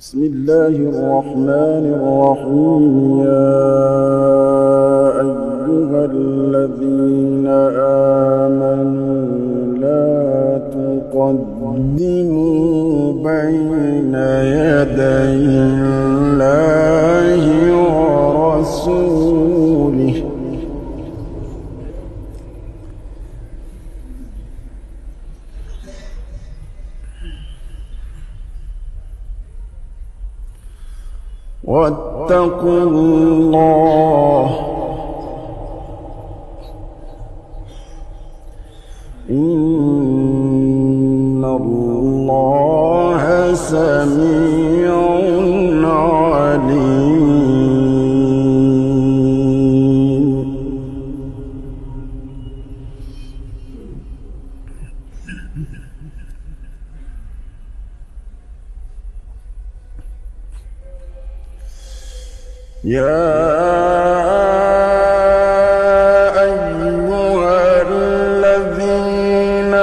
بسم الله الرحمن الرحيم. يا أيها الذين آمنوا لا تقدموا بين يدي الله واتقوا الله يا أيها الذين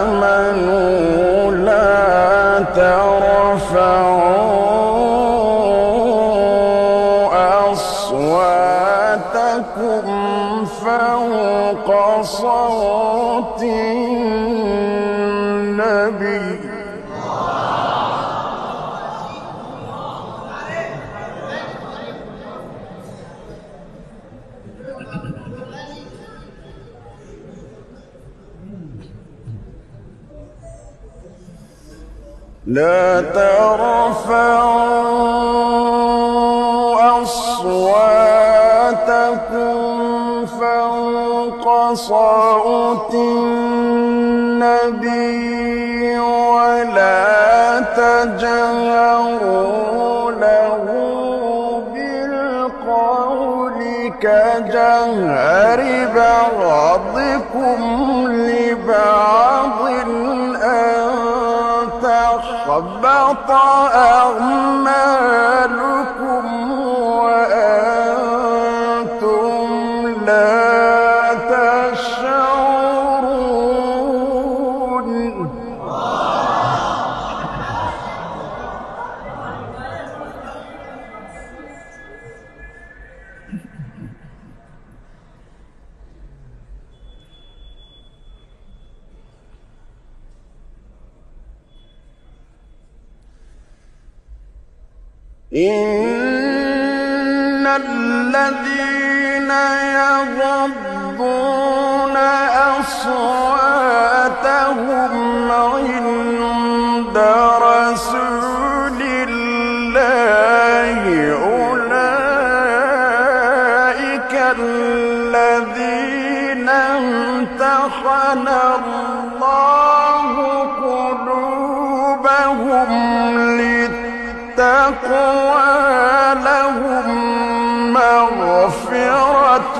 آمنوا لا ترفعوا أصواتكم فوق صوت لا ترفعوا أصواتكم فوق صوت النبي ولا تجهروا له بالقول كجهر بعضكم تحبط أعمالكم إن الذين يغضون أصواتهم عند رسول الله أولئك الذين امتحن الله للتقوى لهم مغفرة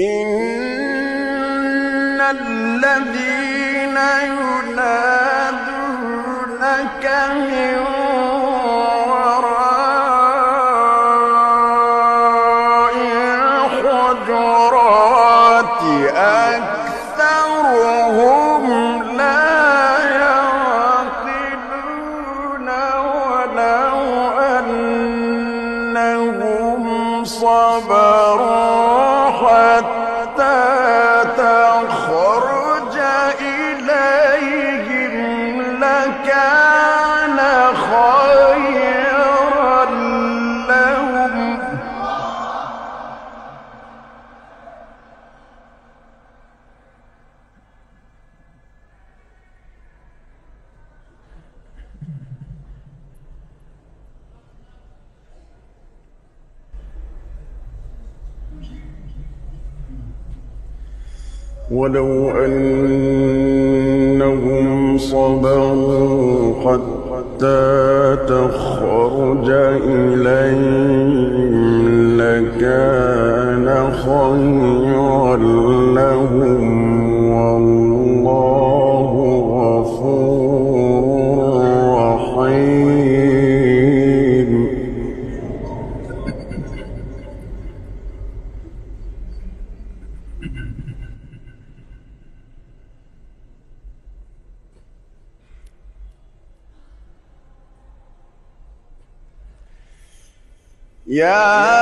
إن الذين ينادونك من ولو أنهم صبروا حتى تخرج إليهم لكان خيرا. يا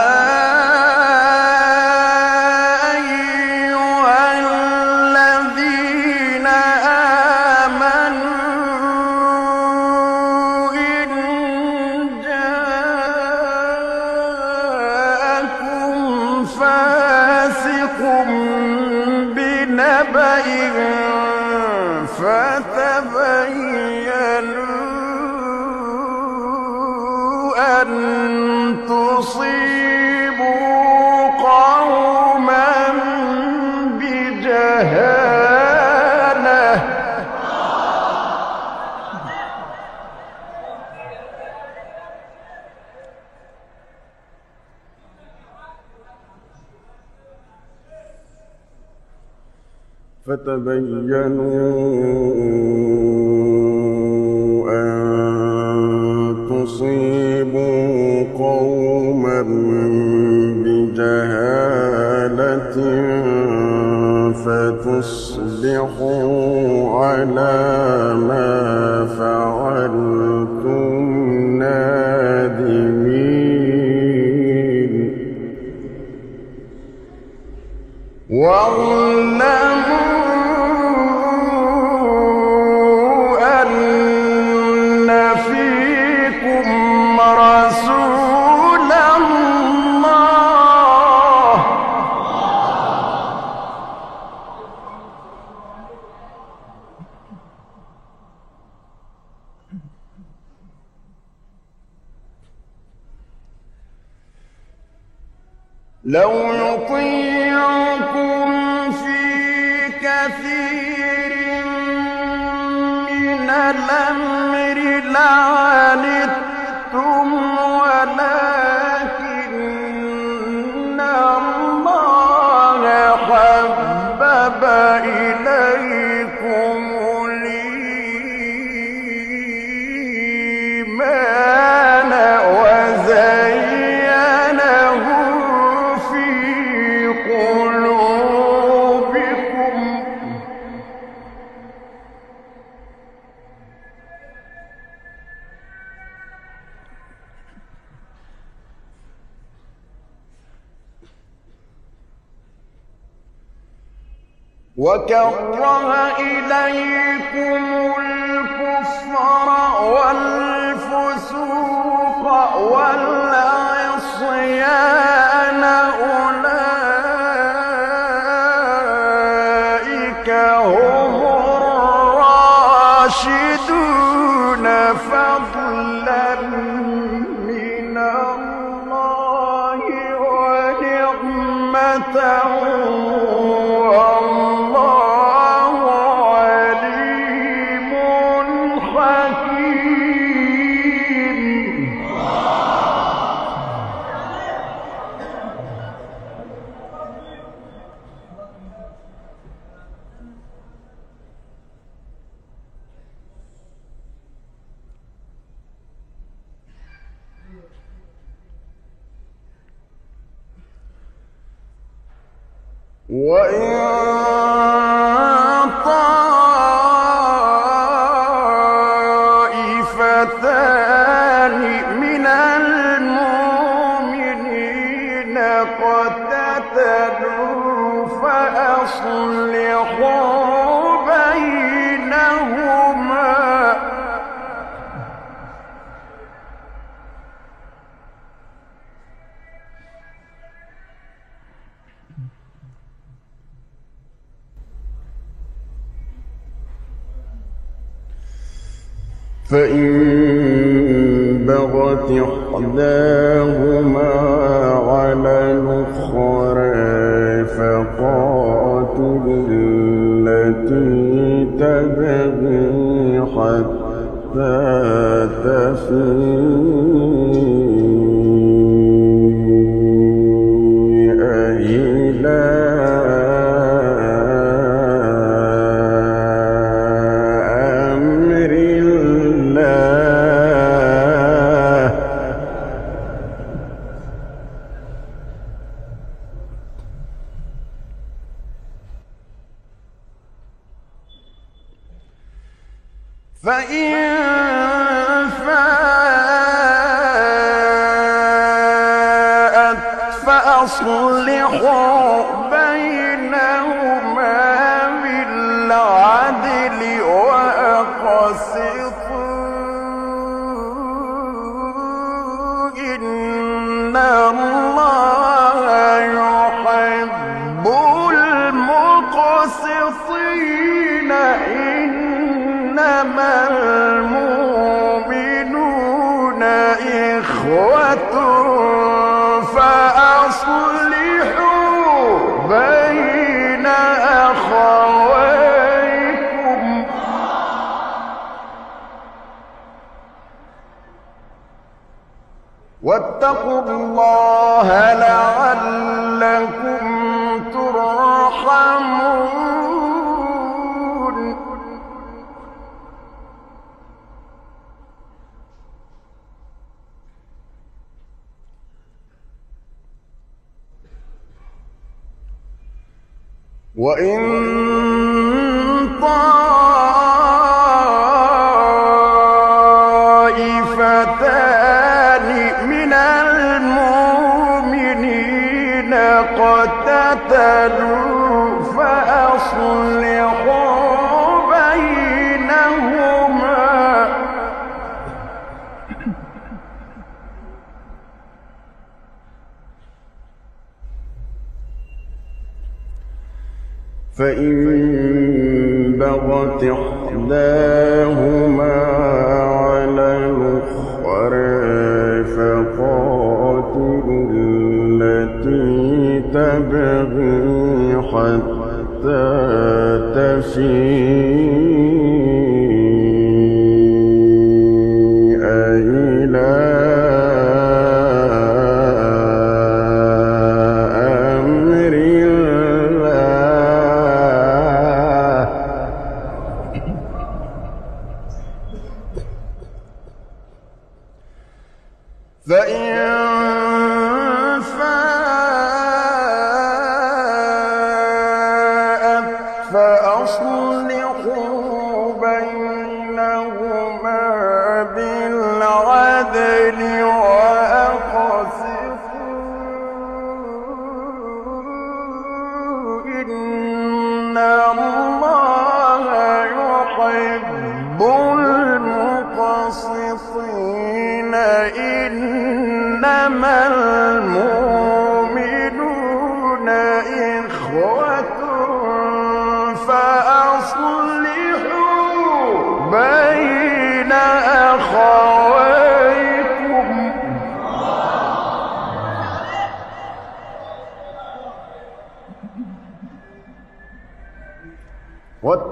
فتبينوا أن تصيبوا قوما بجهالة فتصبحوا على ما كثير من الأمر وكره إليكم الكفر والفسوق والعصيان فإن بغت إحداهما على الأخرى فقاتل التي تبغي حتى تفيء فإن فاءت فأصلحوا بينهما بالعدل وأقسطوا إن الله يحب المقسطين إن إنما المؤمنون إخوة فأصلحوا بين أخويكم. واتقوا الله لعلكم وإن طائفتان من المؤمنين قتتلوا فأصلحوا فإن بغت إحداهما على الأخرى فقاتل التي تبغي حتى تفيد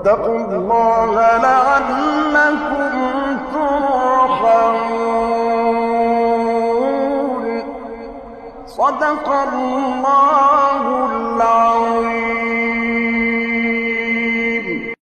واتقوا الله لعلكم ترحمون. صدق الله